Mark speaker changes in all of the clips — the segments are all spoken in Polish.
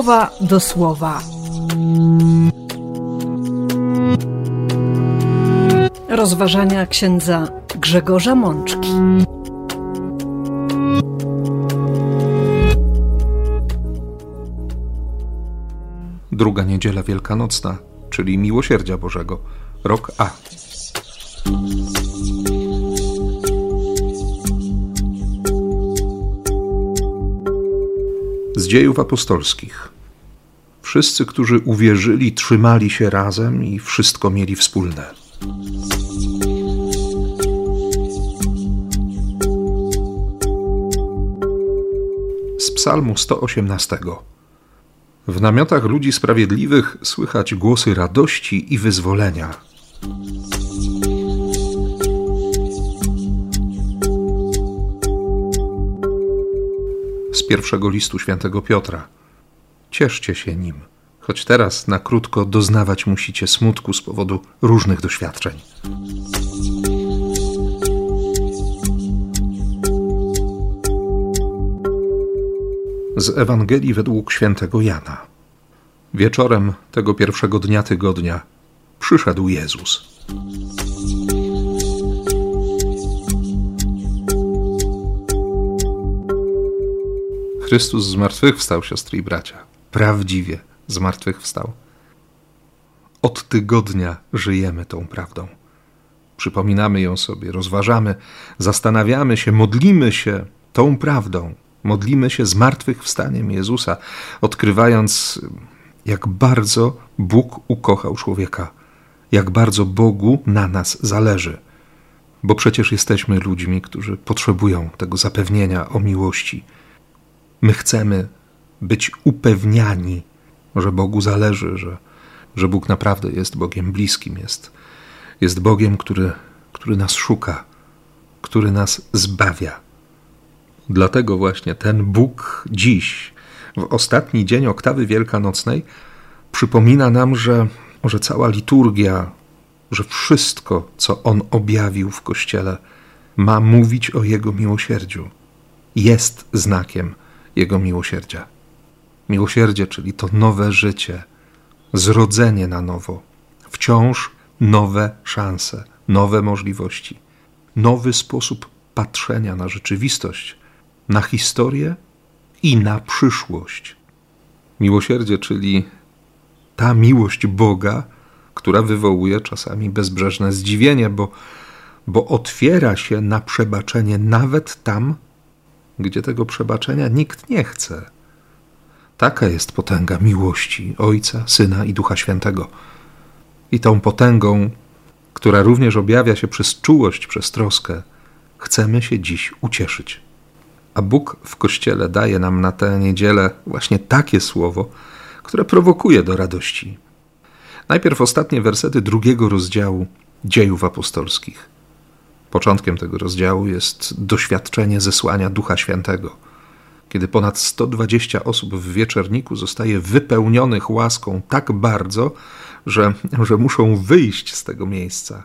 Speaker 1: słowa do słowa. Rozważania księdza Grzegorza Mączki.
Speaker 2: Druga niedziela wielkanocna, czyli Miłosierdzia Bożego, rok A. Z dziejów apostolskich. Wszyscy, którzy uwierzyli, trzymali się razem i wszystko mieli wspólne. Z Psalmu 118. W namiotach ludzi sprawiedliwych słychać głosy radości i wyzwolenia. Z pierwszego listu świętego Piotra. Cieszcie się nim, choć teraz na krótko doznawać musicie smutku z powodu różnych doświadczeń. Z Ewangelii według świętego Jana. Wieczorem tego pierwszego dnia tygodnia przyszedł Jezus. Chrystus zmartwychwstał, siostry i bracia. Prawdziwie zmartwychwstał. Od tygodnia żyjemy tą prawdą. Przypominamy ją sobie, rozważamy, zastanawiamy się, modlimy się tą prawdą. Modlimy się zmartwychwstaniem Jezusa, odkrywając, jak bardzo Bóg ukochał człowieka, jak bardzo Bogu na nas zależy. Bo przecież jesteśmy ludźmi, którzy potrzebują tego zapewnienia o miłości My chcemy być upewniani, że Bogu zależy, że, że Bóg naprawdę jest Bogiem bliskim, jest, jest Bogiem, który, który nas szuka, który nas zbawia. Dlatego właśnie ten Bóg dziś, w ostatni dzień oktawy wielkanocnej, przypomina nam, że, że cała liturgia, że wszystko, co On objawił w Kościele, ma mówić o Jego miłosierdziu. Jest znakiem jego miłosierdzia. Miłosierdzie, czyli to nowe życie, zrodzenie na nowo, wciąż nowe szanse, nowe możliwości, nowy sposób patrzenia na rzeczywistość, na historię i na przyszłość. Miłosierdzie, czyli ta miłość Boga, która wywołuje czasami bezbrzeżne zdziwienie, bo, bo otwiera się na przebaczenie nawet tam, gdzie tego przebaczenia nikt nie chce. Taka jest potęga miłości Ojca, Syna i Ducha Świętego. I tą potęgą, która również objawia się przez czułość, przez troskę, chcemy się dziś ucieszyć. A Bóg w Kościele daje nam na tę niedzielę właśnie takie słowo, które prowokuje do radości. Najpierw ostatnie wersety drugiego rozdziału dziejów apostolskich. Początkiem tego rozdziału jest doświadczenie zesłania Ducha Świętego, kiedy ponad 120 osób w wieczerniku zostaje wypełnionych łaską tak bardzo, że, że muszą wyjść z tego miejsca,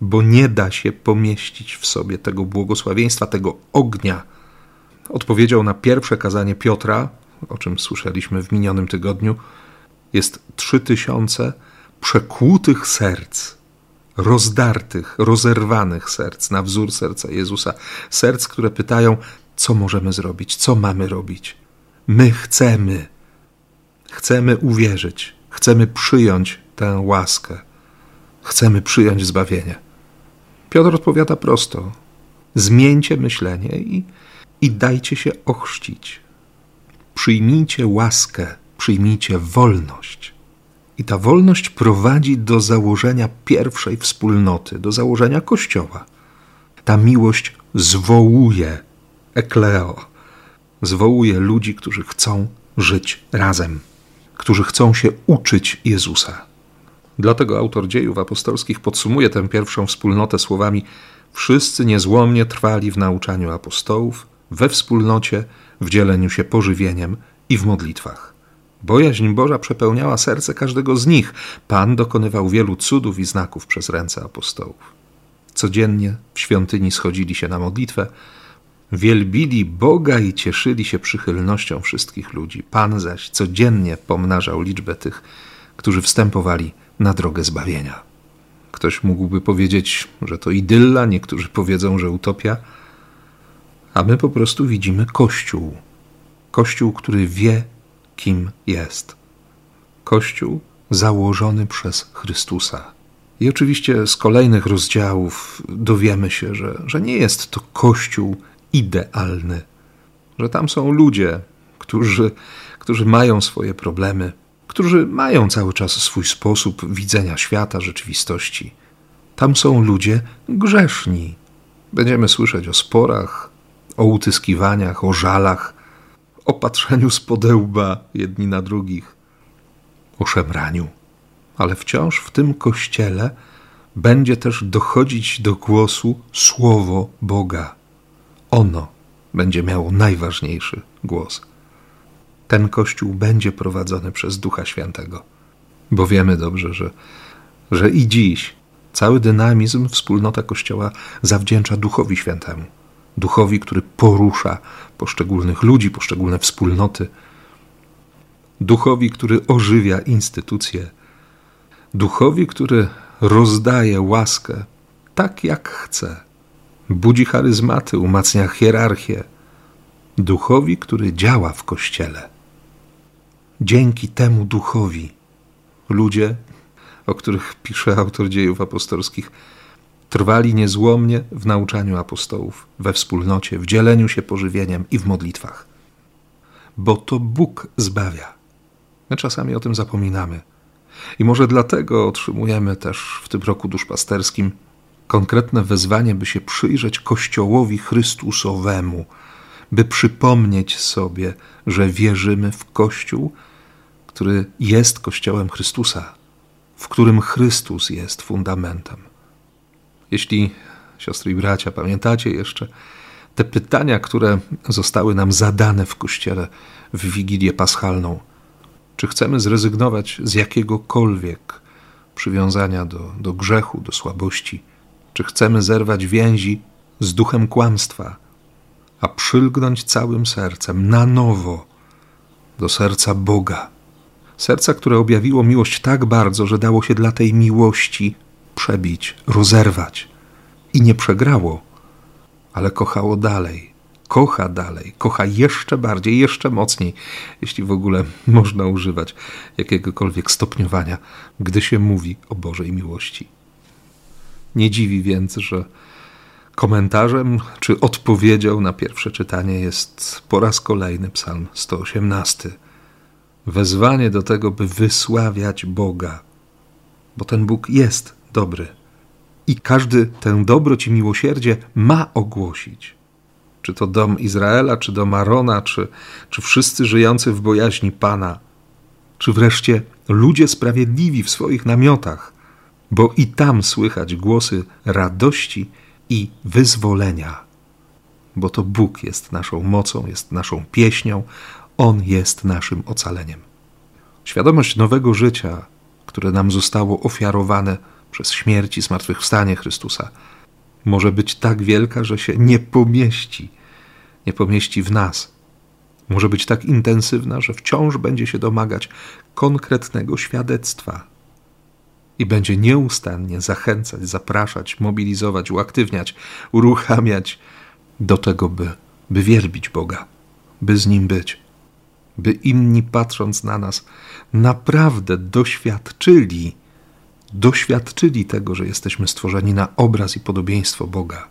Speaker 2: bo nie da się pomieścić w sobie tego błogosławieństwa, tego ognia. Odpowiedział na pierwsze kazanie Piotra, o czym słyszeliśmy w minionym tygodniu, jest trzy tysiące przekłutych serc rozdartych, rozerwanych serc na wzór serca Jezusa. Serc, które pytają, co możemy zrobić, co mamy robić. My chcemy, chcemy uwierzyć, chcemy przyjąć tę łaskę, chcemy przyjąć zbawienie. Piotr odpowiada prosto: zmieńcie myślenie i, i dajcie się ochrzcić. Przyjmijcie łaskę, przyjmijcie wolność. I ta wolność prowadzi do założenia pierwszej wspólnoty, do założenia Kościoła. Ta miłość zwołuje, ekleo, zwołuje ludzi, którzy chcą żyć razem, którzy chcą się uczyć Jezusa. Dlatego autor dziejów apostolskich podsumuje tę pierwszą wspólnotę słowami: Wszyscy niezłomnie trwali w nauczaniu apostołów, we wspólnocie, w dzieleniu się pożywieniem i w modlitwach. Bojaźń Boża przepełniała serce każdego z nich. Pan dokonywał wielu cudów i znaków przez ręce apostołów. Codziennie w świątyni schodzili się na modlitwę, wielbili Boga i cieszyli się przychylnością wszystkich ludzi. Pan zaś codziennie pomnażał liczbę tych, którzy wstępowali na drogę zbawienia. Ktoś mógłby powiedzieć, że to idylla, niektórzy powiedzą, że utopia, a my po prostu widzimy Kościół. Kościół, który wie, kim jest. Kościół założony przez Chrystusa. I oczywiście z kolejnych rozdziałów dowiemy się, że, że nie jest to Kościół idealny, że tam są ludzie, którzy, którzy mają swoje problemy, którzy mają cały czas swój sposób widzenia świata, rzeczywistości. Tam są ludzie grzeszni. Będziemy słyszeć o sporach, o utyskiwaniach, o żalach, o patrzeniu z podełba jedni na drugich, o szemraniu. Ale wciąż w tym kościele będzie też dochodzić do głosu Słowo Boga. Ono będzie miało najważniejszy głos. Ten kościół będzie prowadzony przez Ducha Świętego, bo wiemy dobrze, że, że i dziś cały dynamizm wspólnota Kościoła zawdzięcza Duchowi Świętemu. Duchowi, który porusza poszczególnych ludzi, poszczególne wspólnoty. Duchowi, który ożywia instytucje. Duchowi, który rozdaje łaskę tak jak chce budzi charyzmaty, umacnia hierarchię. Duchowi, który działa w kościele. Dzięki temu duchowi ludzie, o których pisze autor dziejów apostolskich, trwali niezłomnie w nauczaniu apostołów, we wspólnocie, w dzieleniu się pożywieniem i w modlitwach. Bo to Bóg zbawia. My czasami o tym zapominamy. I może dlatego otrzymujemy też w tym roku duszpasterskim konkretne wezwanie, by się przyjrzeć Kościołowi Chrystusowemu, by przypomnieć sobie, że wierzymy w Kościół, który jest Kościołem Chrystusa, w którym Chrystus jest fundamentem. Jeśli, siostry i bracia, pamiętacie jeszcze te pytania, które zostały nam zadane w Kościele w Wigilię Paschalną, czy chcemy zrezygnować z jakiegokolwiek przywiązania do, do grzechu, do słabości, czy chcemy zerwać więzi z duchem kłamstwa, a przylgnąć całym sercem na nowo do serca Boga. Serca, które objawiło miłość tak bardzo, że dało się dla tej miłości przebić, rozerwać. I nie przegrało, ale kochało dalej. Kocha dalej, kocha jeszcze bardziej, jeszcze mocniej, jeśli w ogóle można używać jakiegokolwiek stopniowania, gdy się mówi o Bożej miłości. Nie dziwi więc, że komentarzem czy odpowiedzią na pierwsze czytanie jest po raz kolejny Psalm 118. Wezwanie do tego, by wysławiać Boga, bo ten Bóg jest dobry i każdy tę dobroć i miłosierdzie ma ogłosić. Czy to dom Izraela, czy dom Arona, czy, czy wszyscy żyjący w bojaźni Pana, czy wreszcie ludzie sprawiedliwi w swoich namiotach – bo i tam słychać głosy radości i wyzwolenia. Bo to Bóg jest naszą mocą, jest naszą pieśnią, On jest naszym ocaleniem. Świadomość nowego życia, które nam zostało ofiarowane przez śmierć i zmartwychwstanie Chrystusa, może być tak wielka, że się nie pomieści, nie pomieści w nas. Może być tak intensywna, że wciąż będzie się domagać konkretnego świadectwa i będzie nieustannie zachęcać, zapraszać, mobilizować, uaktywniać, uruchamiać do tego, by, by wielbić Boga, by z Nim być, by inni patrząc na nas naprawdę doświadczyli, doświadczyli tego, że jesteśmy stworzeni na obraz i podobieństwo Boga.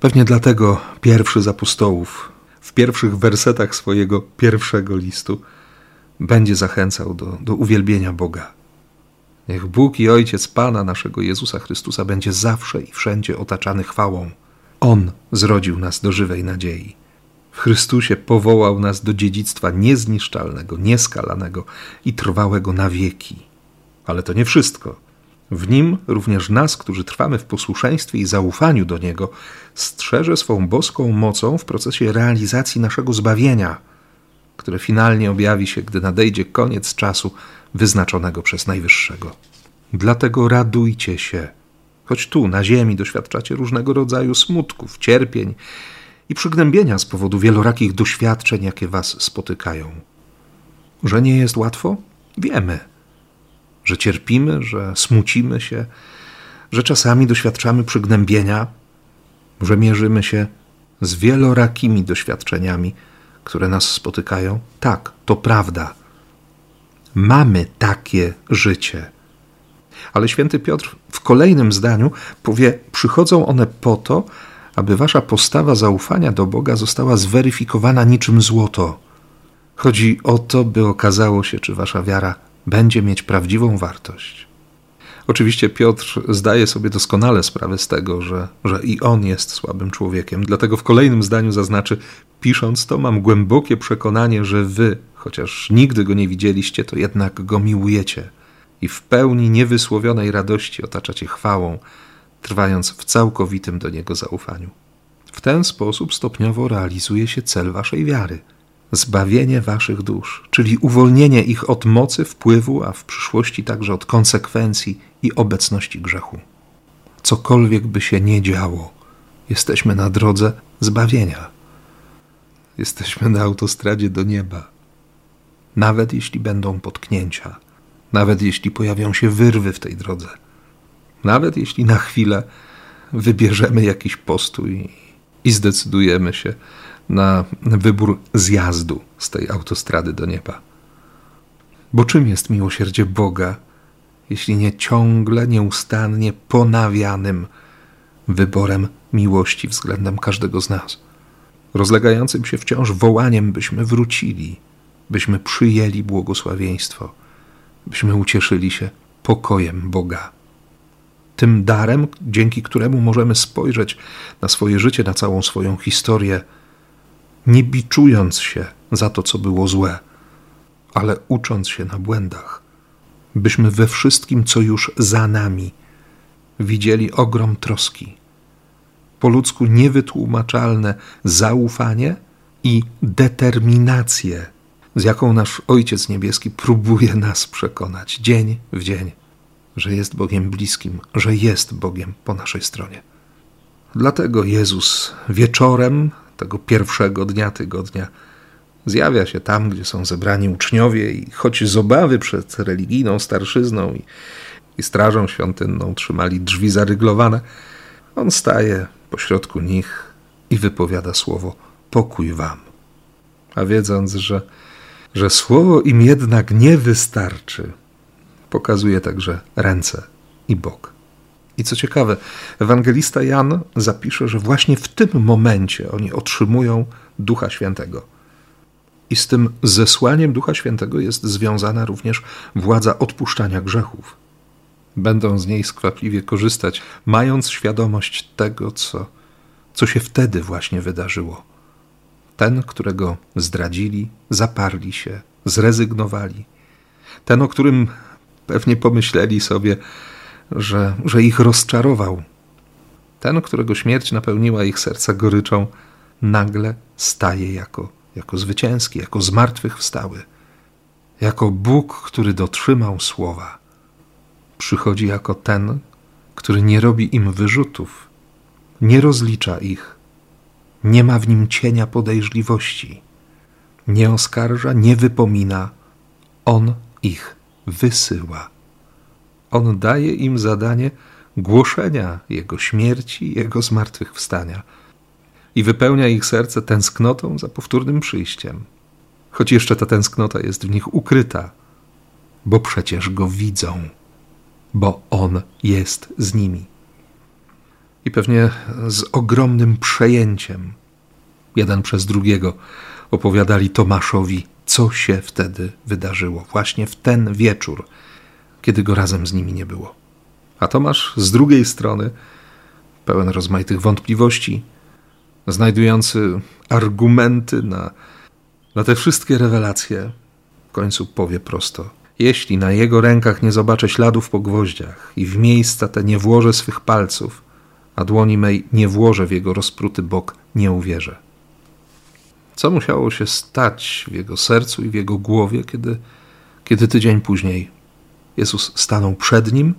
Speaker 2: Pewnie dlatego pierwszy z apostołów w pierwszych wersetach swojego pierwszego listu będzie zachęcał do, do uwielbienia Boga Niech Bóg i Ojciec Pana naszego Jezusa Chrystusa będzie zawsze i wszędzie otaczany chwałą. On zrodził nas do żywej nadziei. W Chrystusie powołał nas do dziedzictwa niezniszczalnego, nieskalanego i trwałego na wieki. Ale to nie wszystko. W nim również nas, którzy trwamy w posłuszeństwie i zaufaniu do Niego, strzeże swą boską mocą w procesie realizacji naszego zbawienia, które finalnie objawi się, gdy nadejdzie koniec czasu wyznaczonego przez Najwyższego. Dlatego radujcie się, choć tu, na ziemi, doświadczacie różnego rodzaju smutków, cierpień i przygnębienia z powodu wielorakich doświadczeń, jakie Was spotykają. Że nie jest łatwo? Wiemy. Że cierpimy, że smucimy się, że czasami doświadczamy przygnębienia, że mierzymy się z wielorakimi doświadczeniami, które nas spotykają. Tak, to prawda. Mamy takie życie. Ale święty Piotr w kolejnym zdaniu powie: Przychodzą one po to, aby wasza postawa zaufania do Boga została zweryfikowana niczym złoto. Chodzi o to, by okazało się, czy wasza wiara będzie mieć prawdziwą wartość. Oczywiście Piotr zdaje sobie doskonale sprawę z tego, że, że i on jest słabym człowiekiem, dlatego w kolejnym zdaniu zaznaczy: Pisząc to, mam głębokie przekonanie, że wy, chociaż nigdy go nie widzieliście, to jednak go miłujecie i w pełni niewysłowionej radości otaczacie chwałą, trwając w całkowitym do niego zaufaniu. W ten sposób stopniowo realizuje się cel waszej wiary zbawienie waszych dusz, czyli uwolnienie ich od mocy wpływu, a w przyszłości także od konsekwencji i obecności grzechu. Cokolwiek by się nie działo, jesteśmy na drodze zbawienia. Jesteśmy na autostradzie do nieba. Nawet jeśli będą potknięcia, nawet jeśli pojawią się wyrwy w tej drodze, nawet jeśli na chwilę wybierzemy jakiś postój i zdecydujemy się na wybór zjazdu z tej autostrady do nieba. Bo czym jest miłosierdzie Boga, jeśli nie ciągle, nieustannie ponawianym wyborem miłości względem każdego z nas, rozlegającym się wciąż wołaniem, byśmy wrócili, byśmy przyjęli błogosławieństwo, byśmy ucieszyli się pokojem Boga. Tym darem, dzięki któremu możemy spojrzeć na swoje życie, na całą swoją historię, nie biczując się za to, co było złe, ale ucząc się na błędach, byśmy we wszystkim, co już za nami, widzieli ogrom troski, po ludzku niewytłumaczalne zaufanie i determinację, z jaką nasz Ojciec Niebieski próbuje nas przekonać dzień w dzień, że jest Bogiem bliskim, że jest Bogiem po naszej stronie. Dlatego Jezus wieczorem tego pierwszego dnia tygodnia zjawia się tam, gdzie są zebrani uczniowie i choć z obawy przed religijną starszyzną i, i strażą świątynną trzymali drzwi zaryglowane, on staje pośrodku nich i wypowiada słowo pokój wam. A wiedząc, że, że słowo im jednak nie wystarczy, pokazuje także ręce i bok. I co ciekawe, ewangelista Jan zapisze, że właśnie w tym momencie oni otrzymują Ducha Świętego. I z tym zesłaniem Ducha Świętego jest związana również władza odpuszczania grzechów. Będą z niej skwapliwie korzystać, mając świadomość tego, co, co się wtedy właśnie wydarzyło. Ten, którego zdradzili, zaparli się, zrezygnowali. Ten, o którym pewnie pomyśleli sobie, że, że ich rozczarował. Ten, którego śmierć napełniła ich serca goryczą, nagle staje jako, jako zwycięski, jako zmartwychwstały, jako Bóg, który dotrzymał słowa. Przychodzi jako ten, który nie robi im wyrzutów, nie rozlicza ich, nie ma w nim cienia podejrzliwości, nie oskarża, nie wypomina, on ich wysyła. On daje im zadanie głoszenia Jego śmierci, Jego zmartwychwstania i wypełnia ich serce tęsknotą za powtórnym przyjściem. Choć jeszcze ta tęsknota jest w nich ukryta, bo przecież Go widzą, bo On jest z nimi. I pewnie z ogromnym przejęciem jeden przez drugiego opowiadali Tomaszowi, co się wtedy wydarzyło, właśnie w ten wieczór, kiedy go razem z nimi nie było. A Tomasz z drugiej strony, pełen rozmaitych wątpliwości, znajdujący argumenty na, na te wszystkie rewelacje, w końcu powie prosto: Jeśli na jego rękach nie zobaczę śladów po gwoździach i w miejsca te nie włożę swych palców, a dłoni mej nie włożę w jego rozpruty bok, nie uwierzę. Co musiało się stać w jego sercu i w jego głowie, kiedy, kiedy tydzień później Jezus stanął przed nim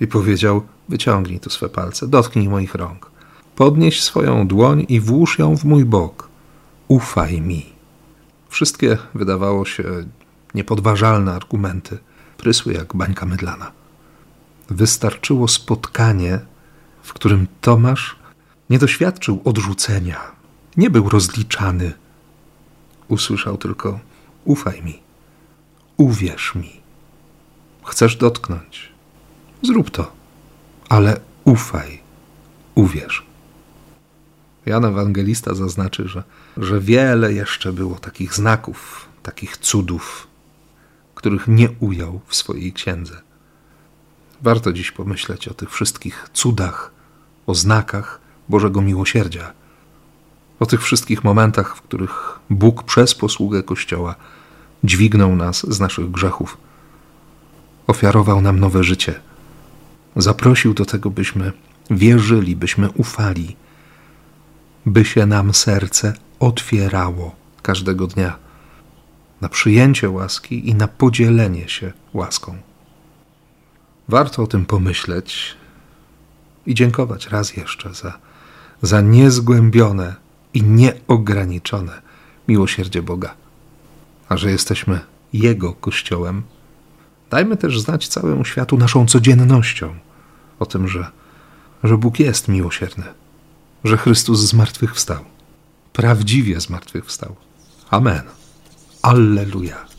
Speaker 2: i powiedział: Wyciągnij tu swe palce, dotknij moich rąk. Podnieś swoją dłoń i włóż ją w mój bok. Ufaj mi. Wszystkie, wydawało się, niepodważalne argumenty prysły jak bańka mydlana. Wystarczyło spotkanie, w którym Tomasz nie doświadczył odrzucenia, nie był rozliczany. Usłyszał tylko: Ufaj mi, uwierz mi. Chcesz dotknąć? Zrób to, ale ufaj, uwierz. Jan Ewangelista zaznaczy, że, że wiele jeszcze było takich znaków, takich cudów, których nie ujął w swojej księdze. Warto dziś pomyśleć o tych wszystkich cudach, o znakach Bożego miłosierdzia, o tych wszystkich momentach, w których Bóg przez posługę Kościoła dźwignął nas z naszych grzechów, ofiarował nam nowe życie, zaprosił do tego, byśmy wierzyli, byśmy ufali, by się nam serce otwierało każdego dnia na przyjęcie łaski i na podzielenie się łaską. Warto o tym pomyśleć i dziękować raz jeszcze za, za niezgłębione i nieograniczone miłosierdzie Boga. A że jesteśmy Jego Kościołem, dajmy też znać całemu światu naszą codziennością o tym, że, że Bóg jest miłosierny, że Chrystus zmartwychwstał, prawdziwie zmartwychwstał. Amen. Alleluja.